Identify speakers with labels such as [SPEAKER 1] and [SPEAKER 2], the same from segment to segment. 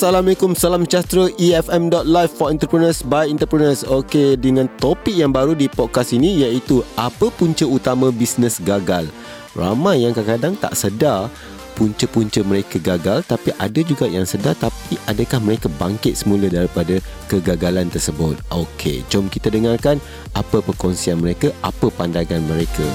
[SPEAKER 1] Assalamualaikum, salam sejahtera EFM.live for entrepreneurs by entrepreneurs. Okey, dengan topik yang baru di podcast ini iaitu apa punca utama bisnes gagal. Ramai yang kadang-kadang tak sedar punca-punca mereka gagal tapi ada juga yang sedar tapi adakah mereka bangkit semula daripada kegagalan tersebut. Okey, jom kita dengarkan apa perkongsian mereka, apa pandangan mereka.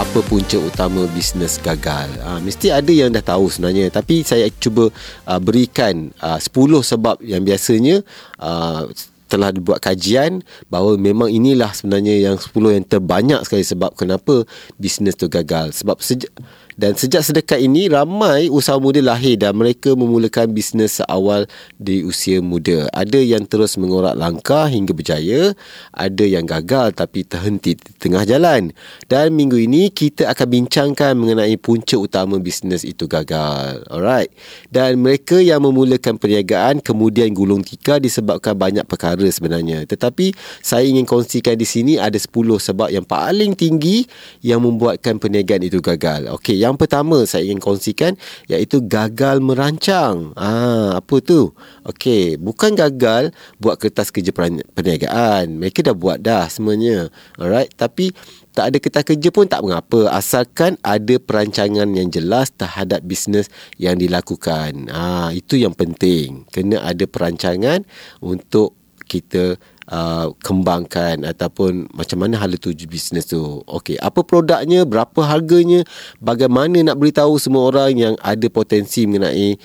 [SPEAKER 1] Apa punca utama bisnes gagal. Ha, mesti ada yang dah tahu sebenarnya tapi saya cuba uh, berikan uh, 10 sebab yang biasanya uh, telah dibuat kajian bahawa memang inilah sebenarnya yang 10 yang terbanyak sekali sebab kenapa bisnes tu gagal. Sebab sejak dan sejak sedekat ini ramai usaha muda lahir dan mereka memulakan bisnes seawal di usia muda. Ada yang terus mengorak langkah hingga berjaya, ada yang gagal tapi terhenti di tengah jalan. Dan minggu ini kita akan bincangkan mengenai punca utama bisnes itu gagal. Alright. Dan mereka yang memulakan perniagaan kemudian gulung tika disebabkan banyak perkara sebenarnya. Tetapi saya ingin kongsikan di sini ada 10 sebab yang paling tinggi yang membuatkan perniagaan itu gagal. Okey, yang yang pertama saya ingin kongsikan iaitu gagal merancang. Ah, apa tu? Okey, bukan gagal buat kertas kerja perniagaan. Mereka dah buat dah semuanya. Alright, tapi tak ada kertas kerja pun tak mengapa asalkan ada perancangan yang jelas terhadap bisnes yang dilakukan. Ah, itu yang penting. Kena ada perancangan untuk kita uh, kembangkan ataupun macam mana hala tuju bisnes tu. Okey, apa produknya, berapa harganya, bagaimana nak beritahu semua orang yang ada potensi mengenai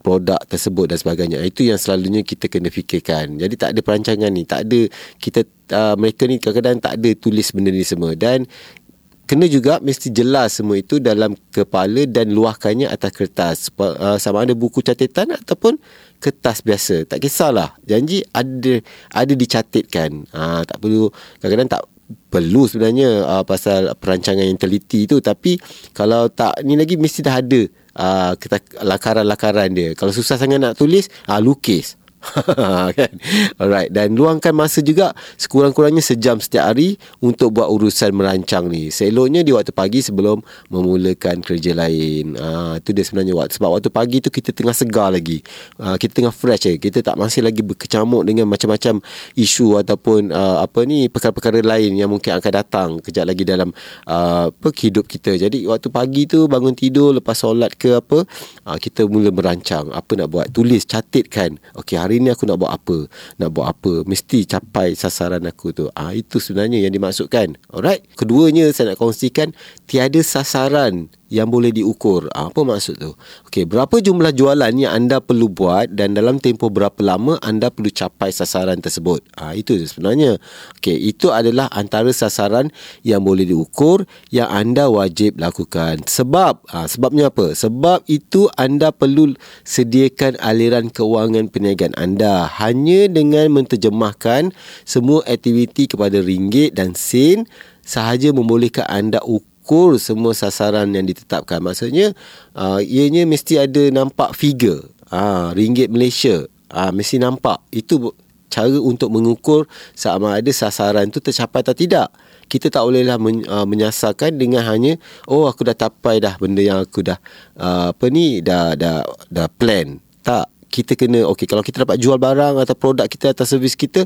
[SPEAKER 1] produk tersebut dan sebagainya. Itu yang selalunya kita kena fikirkan. Jadi tak ada perancangan ni, tak ada kita uh, mereka ni kadang-kadang tak ada tulis benda ni semua dan kena juga mesti jelas semua itu dalam kepala dan luahkannya atas kertas uh, sama ada buku catatan ataupun kertas biasa. Tak kisahlah. Janji ada ada dicatatkan. Ha, tak perlu kadang-kadang tak perlu sebenarnya uh, pasal perancangan yang teliti tu. Tapi kalau tak ni lagi mesti dah ada uh, lakaran-lakaran dia. Kalau susah sangat nak tulis uh, lukis kan? Alright. Dan luangkan masa juga Sekurang-kurangnya sejam setiap hari Untuk buat urusan merancang ni. Seloknya di waktu pagi Sebelum memulakan kerja lain. Ha, Itu dia sebenarnya waktu. Sebab waktu pagi tu Kita tengah segar lagi. Ha, Kita tengah fresh je Kita tak masih lagi berkecamuk Dengan macam-macam Isu ataupun uh, Apa ni Perkara-perkara lain Yang mungkin akan datang Kejap lagi dalam uh, Hidup kita. Jadi waktu pagi tu Bangun tidur Lepas solat ke apa uh, Kita mula merancang Apa nak buat. Tulis, catatkan. Okay hari ni aku nak buat apa? Nak buat apa? Mesti capai sasaran aku tu. Ah itu sebenarnya yang dimaksudkan. Alright? Keduanya saya nak kongsikan tiada sasaran yang boleh diukur. Ah, apa maksud tu? Okey, berapa jumlah jualan yang anda perlu buat dan dalam tempoh berapa lama anda perlu capai sasaran tersebut? Ah, itu sebenarnya. Okey, itu adalah antara sasaran yang boleh diukur yang anda wajib lakukan. Sebab, ah, sebabnya apa? Sebab itu anda perlu sediakan aliran keuangan perniagaan anda hanya dengan menterjemahkan semua aktiviti kepada ringgit dan sen sahaja membolehkan anda ukur ukur semua sasaran yang ditetapkan. Maksudnya, uh, ianya mesti ada nampak figure. Uh, ringgit Malaysia. Uh, mesti nampak. Itu cara untuk mengukur sama ada sasaran itu tercapai atau tidak. Kita tak bolehlah men, uh, menyasarkan dengan hanya oh aku dah capai dah benda yang aku dah uh, apa ni dah dah dah plan. Tak kita kena okey kalau kita dapat jual barang atau produk kita atau servis kita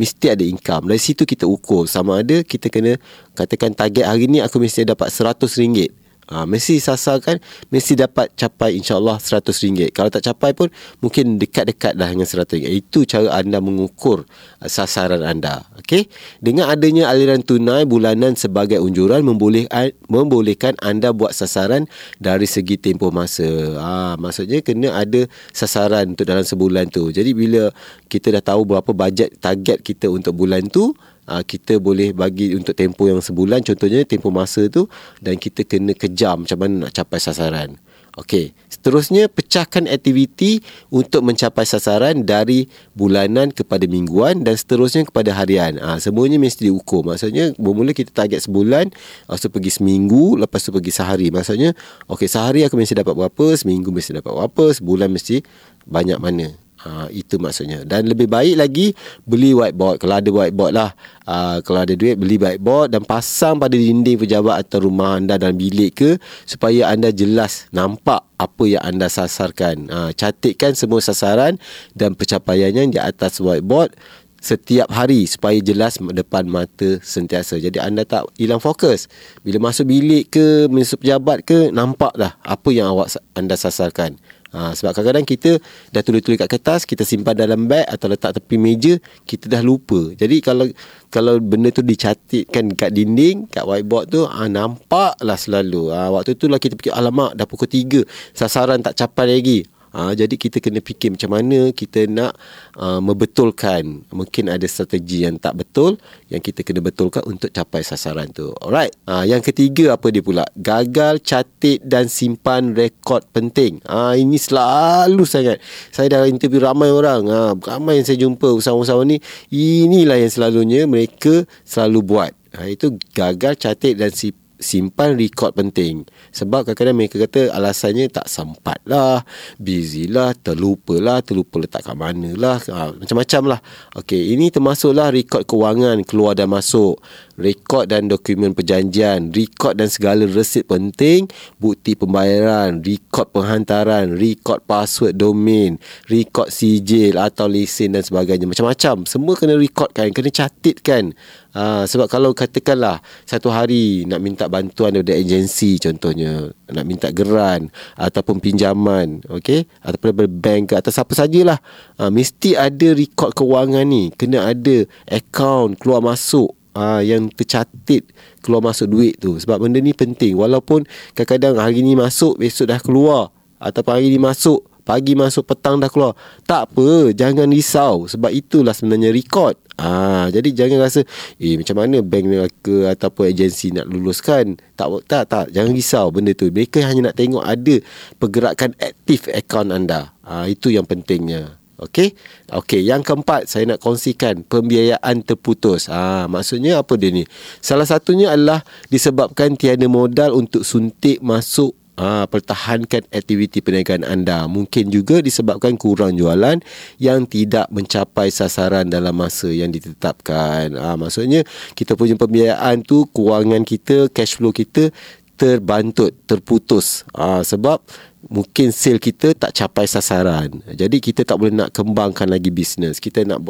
[SPEAKER 1] mesti ada income. Dari situ kita ukur. Sama ada kita kena katakan target hari ni aku mesti dapat RM100 Ha, mesti sasarkan Mesti dapat capai InsyaAllah RM100 Kalau tak capai pun Mungkin dekat-dekat dah Dengan RM100 Itu cara anda mengukur uh, Sasaran anda. Okay? Dengan adanya aliran tunai Bulanan sebagai unjuran memboleh, Membolehkan anda buat sasaran Dari segi tempoh masa. Ha, Maksudnya kena ada Sasaran untuk dalam sebulan tu. Jadi bila Kita dah tahu berapa bajet Target kita untuk bulan tu uh, kita boleh bagi untuk tempoh yang sebulan contohnya tempoh masa tu dan kita kena kejam macam mana nak capai sasaran. Okey, seterusnya pecahkan aktiviti untuk mencapai sasaran dari bulanan kepada mingguan dan seterusnya kepada harian. Ah ha, semuanya mesti diukur. Maksudnya bermula kita target sebulan, lepas tu pergi seminggu, lepas tu pergi sehari. Maksudnya okey sehari aku mesti dapat berapa, seminggu mesti dapat berapa, sebulan mesti banyak mana. Ha, itu maksudnya. Dan lebih baik lagi Beli whiteboard. Kalau ada whiteboard lah uh, Kalau ada duit Beli whiteboard Dan pasang pada dinding pejabat Atau rumah anda Dan bilik ke Supaya anda jelas Nampak apa yang anda sasarkan. Uh, Catikkan semua sasaran Dan pencapaiannya Di atas whiteboard Setiap hari Supaya jelas Depan mata Sentiasa. Jadi anda tak Hilang fokus. Bila masuk bilik ke Masuk pejabat ke Nampak dah Apa yang awak anda sasarkan Ha, sebab kadang-kadang kita dah tulis-tulis kat kertas, kita simpan dalam beg atau letak tepi meja, kita dah lupa. Jadi kalau kalau benda tu dicatatkan kat dinding, kat whiteboard tu, ha, nampaklah selalu. Ha, waktu tu lah kita fikir, alamak dah pukul 3, sasaran tak capai lagi. Ha, jadi kita kena fikir macam mana kita nak uh, membetulkan. Mungkin ada strategi yang tak betul yang kita kena betulkan untuk capai sasaran tu. Alright. Ha, yang ketiga apa dia pula? Gagal catit dan simpan rekod penting. Ha, ini selalu sangat. Saya dah interview ramai orang. Ha, ramai yang saya jumpa usahawan-usahawan ni. Inilah yang selalunya mereka selalu buat. Ha, itu gagal catit dan simpan simpan rekod penting. Sebab kadang-kadang mereka kata alasannya tak sempat lah, busy lah, terlupa lah, terlupa letak kat mana lah, ha, macam-macam lah. Okay, ini termasuklah rekod kewangan keluar dan masuk, rekod dan dokumen perjanjian, rekod dan segala resit penting, bukti pembayaran, rekod penghantaran, rekod password domain, rekod sijil atau lesen dan sebagainya. Macam-macam. Semua kena rekodkan, kena catatkan. Ha, sebab kalau katakanlah satu hari nak minta bantuan daripada agensi contohnya, nak minta geran ataupun pinjaman, okey, ataupun daripada bank ke atau siapa sajalah, ha, mesti ada rekod kewangan ni, kena ada akaun keluar masuk ha, yang tercatat keluar masuk duit tu. Sebab benda ni penting. Walaupun kadang-kadang hari ni masuk besok dah keluar ataupun hari ni masuk pagi masuk petang dah keluar. Tak apa jangan risau. Sebab itulah sebenarnya rekod Ah, jadi jangan rasa eh macam mana bank ke ataupun agensi nak luluskan. Tak tak tak jangan risau benda tu. Mereka hanya nak tengok ada pergerakan aktif akaun anda. Ah, itu yang pentingnya. Okey. Okey, yang keempat saya nak kongsikan pembiayaan terputus. Ah, maksudnya apa dia ni? Salah satunya adalah disebabkan tiada modal untuk suntik masuk Ha, pertahankan aktiviti perniagaan anda. Mungkin juga disebabkan kurang jualan yang tidak mencapai sasaran dalam masa yang ditetapkan. Ha, maksudnya kita punya pembiayaan tu, kewangan kita, cash flow kita terbantut, terputus. Ha, sebab mungkin sale kita tak capai sasaran. Jadi kita tak boleh nak kembangkan lagi bisnes. Kita nak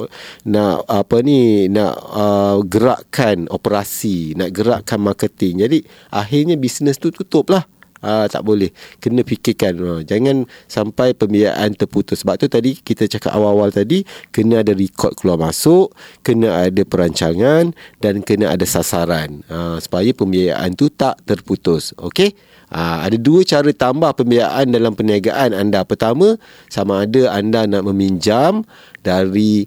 [SPEAKER 1] nak apa ni nak uh, gerakkan operasi, nak gerakkan marketing. Jadi akhirnya bisnes tu tutup lah. Ah tak boleh. Kena fikirkan. Uh, jangan sampai pembiayaan terputus. Sebab tu tadi kita cakap awal-awal tadi kena ada rekod keluar masuk, kena ada perancangan dan kena ada sasaran. Uh, supaya pembiayaan tu tak terputus. Okey? Uh, ada dua cara tambah pembiayaan dalam perniagaan anda. Pertama, sama ada anda nak meminjam dari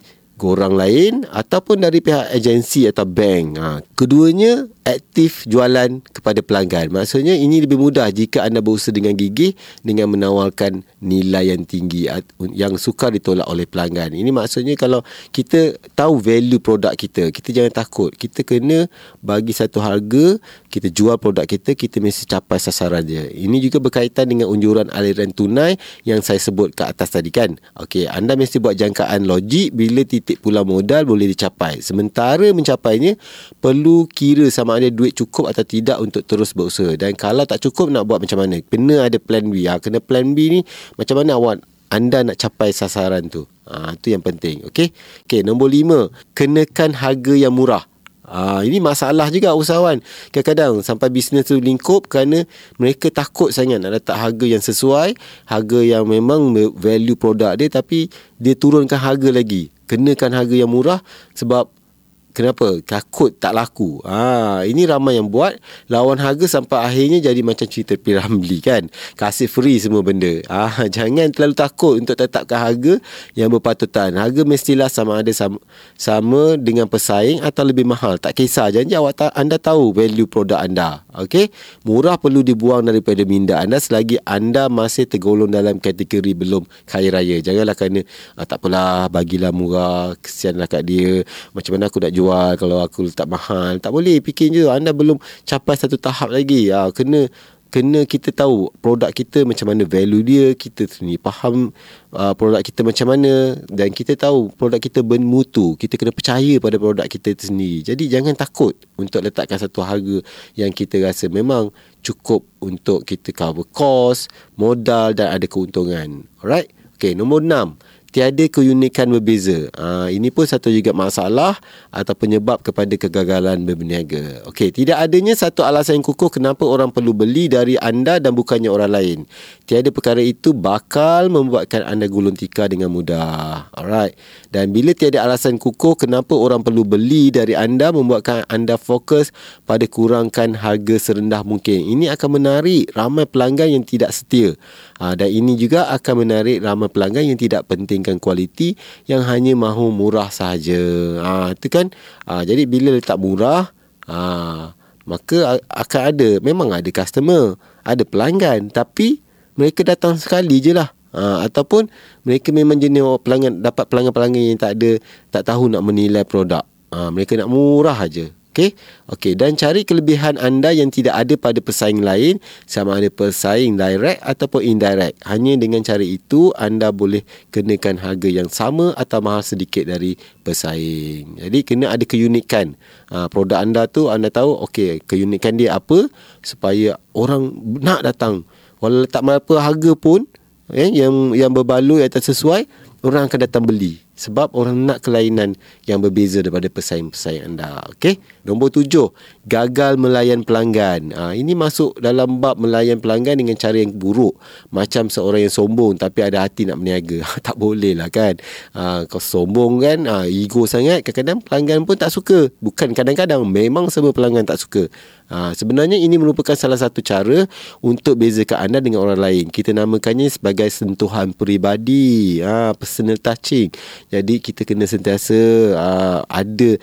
[SPEAKER 1] orang lain ataupun dari pihak agensi atau bank. Ha, keduanya aktif jualan kepada pelanggan. Maksudnya ini lebih mudah jika anda berusaha dengan gigih dengan menawarkan nilai yang tinggi yang sukar ditolak oleh pelanggan. Ini maksudnya kalau kita tahu value produk kita, kita jangan takut. Kita kena bagi satu harga, kita jual produk kita, kita mesti capai sasaran dia. Ini juga berkaitan dengan unjuran aliran tunai yang saya sebut ke atas tadi kan. Okey, anda mesti buat jangkaan logik bila titik pula modal boleh dicapai. Sementara mencapainya perlu kira sama ada duit cukup atau tidak untuk terus berusaha. Dan kalau tak cukup nak buat macam mana? Kena ada plan B. Ha, kena plan B ni macam mana awak anda nak capai sasaran tu? Ha, tu yang penting okey? Okey nombor lima. Kenakan harga yang murah. Ha, ini masalah juga usahawan. Kadang-kadang sampai bisnes tu lingkup Kerana mereka takut sangat nak letak harga yang sesuai Harga yang memang value produk dia Tapi dia turunkan harga lagi Kenakan harga yang murah Sebab Kenapa? Takut tak laku. Ha, ini ramai yang buat lawan harga sampai akhirnya jadi macam cerita Piramli kan. Kasih free semua benda. Ha, jangan terlalu takut untuk tetapkan harga yang berpatutan. Harga mestilah sama ada sama, sama dengan pesaing atau lebih mahal. Tak kisah. Janji awak ta- anda tahu value produk anda. Okey? Murah perlu dibuang daripada minda anda selagi anda masih tergolong dalam kategori belum kaya raya. Janganlah kerana ah, tak apalah bagilah murah. Kesianlah kat dia. Macam mana aku nak jual jual kalau aku letak mahal tak boleh fikir je. Anda belum capai satu tahap lagi. Ha, kena kena kita tahu produk kita macam mana value dia kita sendiri faham uh, produk kita macam mana dan kita tahu produk kita bermutu. Kita kena percaya pada produk kita sendiri. Jadi jangan takut untuk letakkan satu harga yang kita rasa memang cukup untuk kita cover cost modal dan ada keuntungan. Alright? Okay, nombor enam tiada keunikan berbeza. Ha, ini pun satu juga masalah atau penyebab kepada kegagalan berniaga. Okey, tidak adanya satu alasan yang kukuh kenapa orang perlu beli dari anda dan bukannya orang lain. Tiada perkara itu bakal membuatkan anda gulung tikar dengan mudah. Alright. Dan bila tiada alasan kukuh kenapa orang perlu beli dari anda membuatkan anda fokus pada kurangkan harga serendah mungkin. Ini akan menarik ramai pelanggan yang tidak setia. Ha, dan ini juga akan menarik ramai pelanggan yang tidak penting mementingkan kualiti yang hanya mahu murah sahaja. Ha, itu kan. Ha, jadi bila letak murah, ha, maka akan ada, memang ada customer, ada pelanggan. Tapi mereka datang sekali je lah. Ha, ataupun mereka memang jenis pelanggan dapat pelanggan-pelanggan yang tak ada tak tahu nak menilai produk. Ha, mereka nak murah aja. Okey. Okey dan cari kelebihan anda yang tidak ada pada pesaing lain sama ada pesaing direct ataupun indirect. Hanya dengan cara itu anda boleh kenakan harga yang sama atau mahal sedikit dari pesaing. Jadi kena ada keunikan. Ha, produk anda tu anda tahu okey keunikan dia apa supaya orang nak datang. Walau tak berapa harga pun eh, yang yang berbaloi atau sesuai orang akan datang beli sebab orang nak kelainan yang berbeza daripada pesaing-pesaing anda. Okey. Nombor tujuh, gagal melayan pelanggan. Ha, ini masuk dalam bab melayan pelanggan dengan cara yang buruk. Macam seorang yang sombong tapi ada hati nak berniaga. tak boleh lah kan. Ha, kau sombong kan, ha, ego sangat. Kadang-kadang pelanggan pun tak suka. Bukan kadang-kadang, memang semua pelanggan tak suka. Ha, sebenarnya ini merupakan salah satu cara untuk bezakan anda dengan orang lain. Kita namakannya sebagai sentuhan peribadi, ha, personal touching. Jadi kita kena sentiasa ha, ada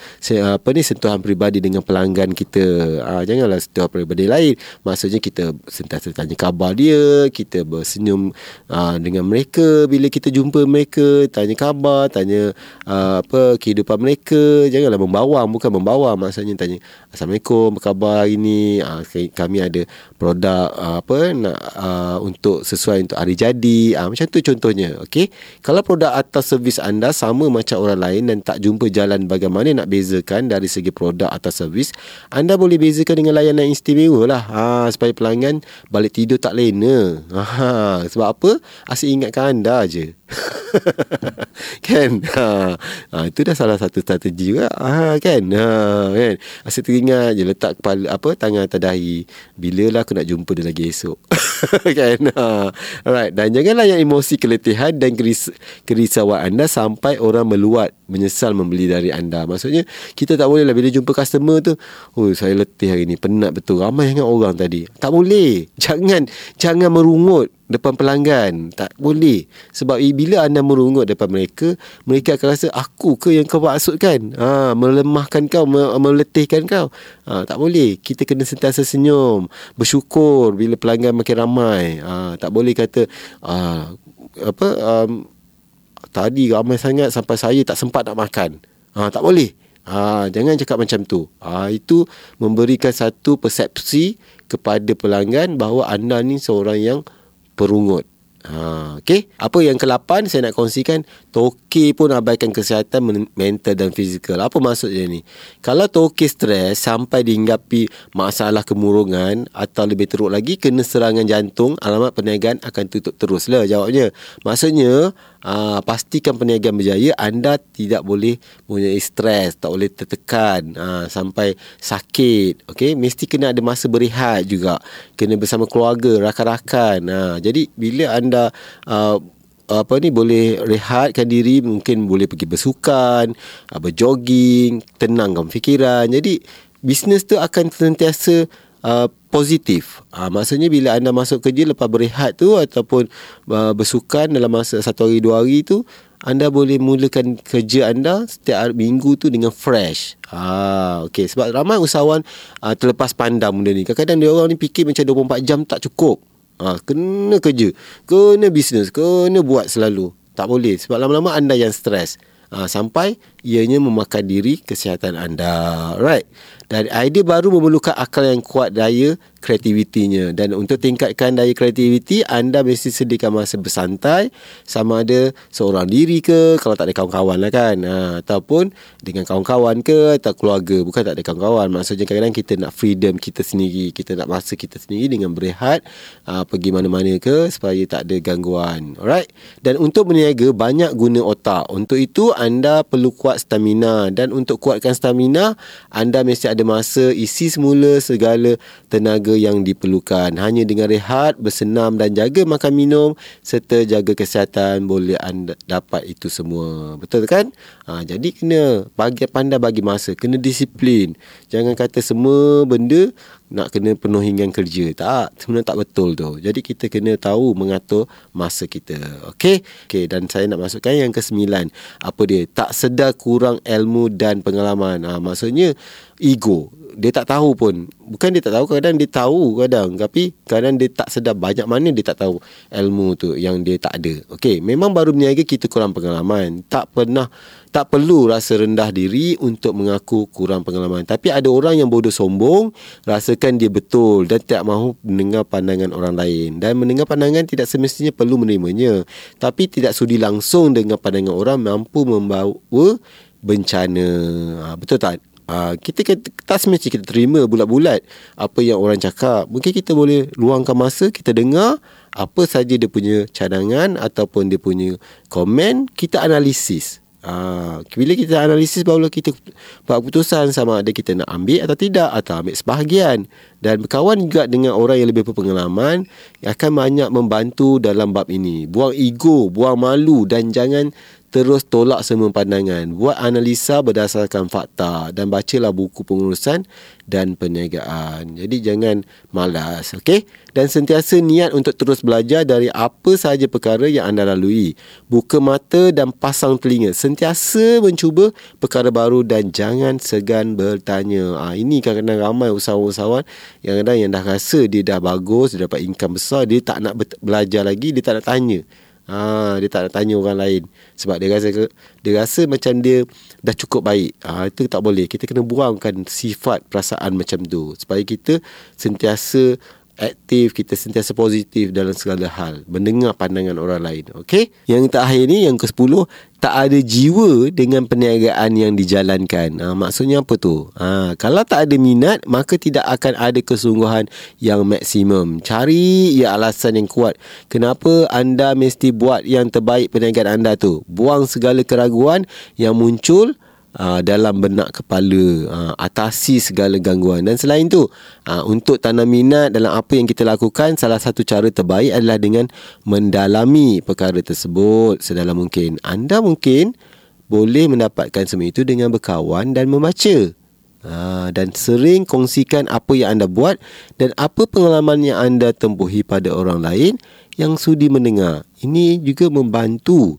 [SPEAKER 1] apa ni sentuhan peribadi dengan pelanggan kita. Ha, janganlah sentuhan peribadi lain. Maksudnya kita sentiasa tanya khabar dia, kita bersenyum ha, dengan mereka bila kita jumpa mereka, tanya khabar, tanya ha, apa kehidupan mereka. Janganlah membawa, bukan membawa. Maksudnya tanya Assalamualaikum, apa khabar hari ni uh, kami ada produk uh, apa nak uh, untuk sesuai untuk hari jadi uh, macam tu contohnya okey kalau produk atau servis anda sama macam orang lain dan tak jumpa jalan bagaimana nak bezakan dari segi produk atau servis anda boleh bezakan dengan layanan istimewa lah. Uh, supaya pelanggan balik tidur tak lena. Uh, sebab apa? Asyik ingatkan anda aje kan? Ha. ha itu dah salah satu strategi juga. Ha kan? Ha kan? Asyik teringat je letak kepala apa tangan atas dahi. Bila lah aku nak jumpa dia lagi esok kan? Ha. Alright. Dan janganlah yang emosi keletihan dan keris- kerisauan anda sampai orang meluat menyesal membeli dari anda. Maksudnya kita tak boleh lah bila jumpa customer tu oh saya letih hari ni penat betul. Ramai sangat orang tadi. Tak boleh. Jangan jangan merungut depan pelanggan. Tak boleh. Sebab bila anda merungut depan mereka mereka akan rasa aku ke yang kau maksudkan? Ha melemahkan kau meletihkan kau. Ha tak boleh. Kita kena sentiasa senyum bersyukur bila pelanggan makin ramai. Ha tak boleh kata ha, apa um, tadi ramai sangat sampai saya tak sempat nak makan. Ha tak boleh. Ha, jangan cakap macam tu. Ha, itu memberikan satu persepsi kepada pelanggan bahawa anda ni seorang yang perungut. Ha, okay. Apa yang ke-8 saya nak kongsikan Toke pun abaikan kesihatan mental dan fizikal Apa maksudnya ni? Kalau toke stres sampai dihinggapi masalah kemurungan Atau lebih teruk lagi kena serangan jantung Alamat perniagaan akan tutup terus lah jawabnya Maksudnya uh, pastikan perniagaan berjaya. Anda tidak boleh punya stres tak boleh tertekan uh, sampai sakit. Okey mesti kena ada masa berehat juga. Kena bersama keluarga rakan-rakan. Uh, jadi bila anda uh, apa ni boleh rehatkan diri mungkin boleh pergi bersukan berjogging tenangkan fikiran. Jadi bisnes tu akan sentiasa uh, positif. Ha, maksudnya bila anda masuk kerja lepas berehat tu ataupun uh, bersukan dalam masa satu hari dua hari tu, anda boleh mulakan kerja anda setiap minggu tu dengan fresh. Ha, okay. Sebab ramai usahawan uh, terlepas pandang benda ni. Kadang-kadang dia orang ni fikir macam 24 jam tak cukup. Ha, kena kerja, kena bisnes, kena buat selalu. Tak boleh sebab lama-lama anda yang stres. Ha, sampai ianya memakan diri kesihatan anda. Right. Dan idea baru memerlukan akal yang kuat daya kreativitinya. Dan untuk tingkatkan daya kreativiti anda mesti sediakan masa bersantai sama ada seorang diri ke kalau tak ada kawan-kawan lah kan. Ha, ataupun dengan kawan-kawan ke atau keluarga. Bukan tak ada kawan-kawan. Maksudnya kadang-kadang kita nak freedom kita sendiri kita nak masa kita sendiri dengan berehat ha, pergi mana-mana ke supaya tak ada gangguan. Alright. Dan untuk berniaga banyak guna otak. Untuk itu anda perlu kuat stamina dan untuk kuatkan stamina anda mesti ada masa isi semula segala tenaga yang diperlukan. Hanya dengan rehat, bersenam dan jaga makan minum serta jaga kesihatan boleh anda dapat itu semua. Betul kan? Ha, jadi kena bagi pandai bagi masa, kena disiplin. Jangan kata semua benda nak kena penuh hingga kerja. Tak, sebenarnya tak betul tu. Jadi kita kena tahu mengatur masa kita. Okey? Okey, dan saya nak masukkan yang ke-9. Apa dia? Tak sedar kurang ilmu dan pengalaman. Ha, maksudnya ego. Dia tak tahu pun. Bukan dia tak tahu, kadang dia tahu kadang. Tapi kadang dia tak sedar banyak mana dia tak tahu ilmu tu yang dia tak ada. Okey, memang baru berniaga kita kurang pengalaman. Tak pernah tak perlu rasa rendah diri untuk mengaku kurang pengalaman. Tapi ada orang yang bodoh sombong, rasakan dia betul dan tak mahu mendengar pandangan orang lain. Dan mendengar pandangan tidak semestinya perlu menerimanya. Tapi tidak sudi langsung dengan pandangan orang mampu membawa bencana. Ha, betul tak? Ha, kita tak semestinya kita terima bulat-bulat apa yang orang cakap. Mungkin kita boleh luangkan masa, kita dengar apa saja dia punya cadangan ataupun dia punya komen, kita analisis. Ha, bila kita analisis barulah kita buat keputusan sama ada kita nak ambil atau tidak atau ambil sebahagian dan berkawan juga dengan orang yang lebih berpengalaman akan banyak membantu dalam bab ini buang ego buang malu dan jangan terus tolak semua pandangan. Buat analisa berdasarkan fakta dan bacalah buku pengurusan dan perniagaan. Jadi jangan malas, okey? Dan sentiasa niat untuk terus belajar dari apa sahaja perkara yang anda lalui. Buka mata dan pasang telinga. Sentiasa mencuba perkara baru dan jangan segan bertanya. Ha, ini kadang-kadang ramai usahawan-usahawan yang kadang yang dah rasa dia dah bagus, dia dapat income besar, dia tak nak belajar lagi, dia tak nak tanya. Ha, dia tak nak tanya orang lain sebab dia rasa dia rasa macam dia dah cukup baik. Ha, itu tak boleh. Kita kena buangkan sifat perasaan macam tu supaya kita sentiasa aktif, kita sentiasa positif dalam segala hal, mendengar pandangan orang lain. Okey? Yang terakhir ni yang ke-10, tak ada jiwa dengan perniagaan yang dijalankan. Ha, maksudnya apa tu? Ha, kalau tak ada minat, maka tidak akan ada kesungguhan yang maksimum. Cari ya alasan yang kuat. Kenapa anda mesti buat yang terbaik perniagaan anda tu? Buang segala keraguan yang muncul uh, dalam benak kepala uh, atasi segala gangguan. Dan selain tu uh, untuk tanam minat dalam apa yang kita lakukan salah satu cara terbaik adalah dengan mendalami perkara tersebut. Sedalam mungkin anda mungkin boleh mendapatkan semua itu dengan berkawan dan membaca. Ha, dan sering kongsikan apa yang anda buat dan apa pengalaman yang anda tempuhi pada orang lain yang sudi mendengar. Ini juga membantu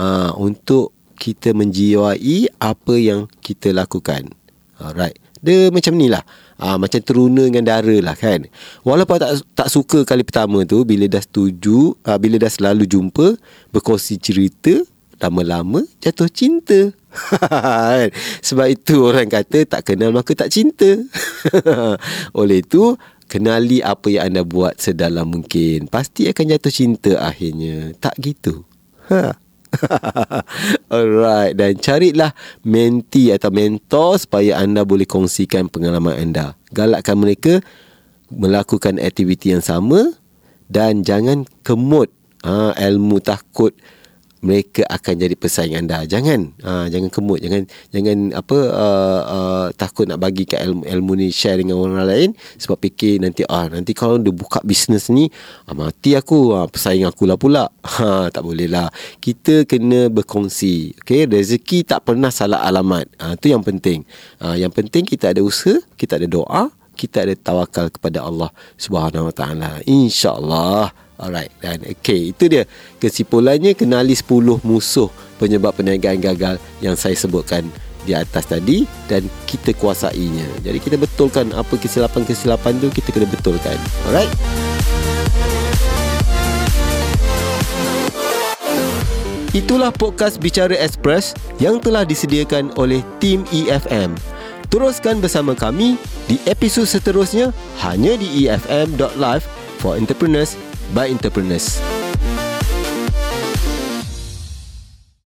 [SPEAKER 1] ha, untuk kita menjiwai apa yang kita lakukan. Alright. Dia macam ni lah. Ha, macam teruna dengan dara lah kan. Walaupun tak tak suka kali pertama tu, bila dah setuju, ha, bila dah selalu jumpa, berkongsi cerita, lama-lama jatuh cinta. Kan? Sebab itu orang kata tak kenal maka tak cinta. Oleh itu, kenali apa yang anda buat sedalam mungkin. Pasti akan jatuh cinta akhirnya. Tak gitu. Ha. Alright Dan carilah Menti atau mentor Supaya anda boleh kongsikan Pengalaman anda. Galakkan mereka Melakukan aktiviti yang sama Dan jangan kemut ha, Ilmu takut mereka akan jadi pesaing anda. Jangan uh, jangan kemut, jangan jangan apa uh, uh, takut nak bagi ke ilmu, ilmu ni share dengan orang lain sebab fikir nanti ah nanti kalau dia buka bisnes ni ah, mati aku ah, pesaing aku lah pula. Ha tak boleh lah. Kita kena berkongsi. Okey, rezeki tak pernah salah alamat. Ah tu yang penting. Ah yang penting kita ada usaha, kita ada doa, kita ada tawakal kepada Allah Subhanahu Wa Taala. Insya-Allah. Alright dan okay itu dia kesimpulannya kenali 10 musuh penyebab perniagaan gagal yang saya sebutkan di atas tadi dan kita kuasainya. Jadi kita betulkan apa kesilapan-kesilapan tu kita kena betulkan. Alright. Itulah podcast Bicara Express yang telah disediakan oleh tim EFM. Teruskan bersama kami di episod seterusnya hanya di efm.live for entrepreneurs by entrepreneurs.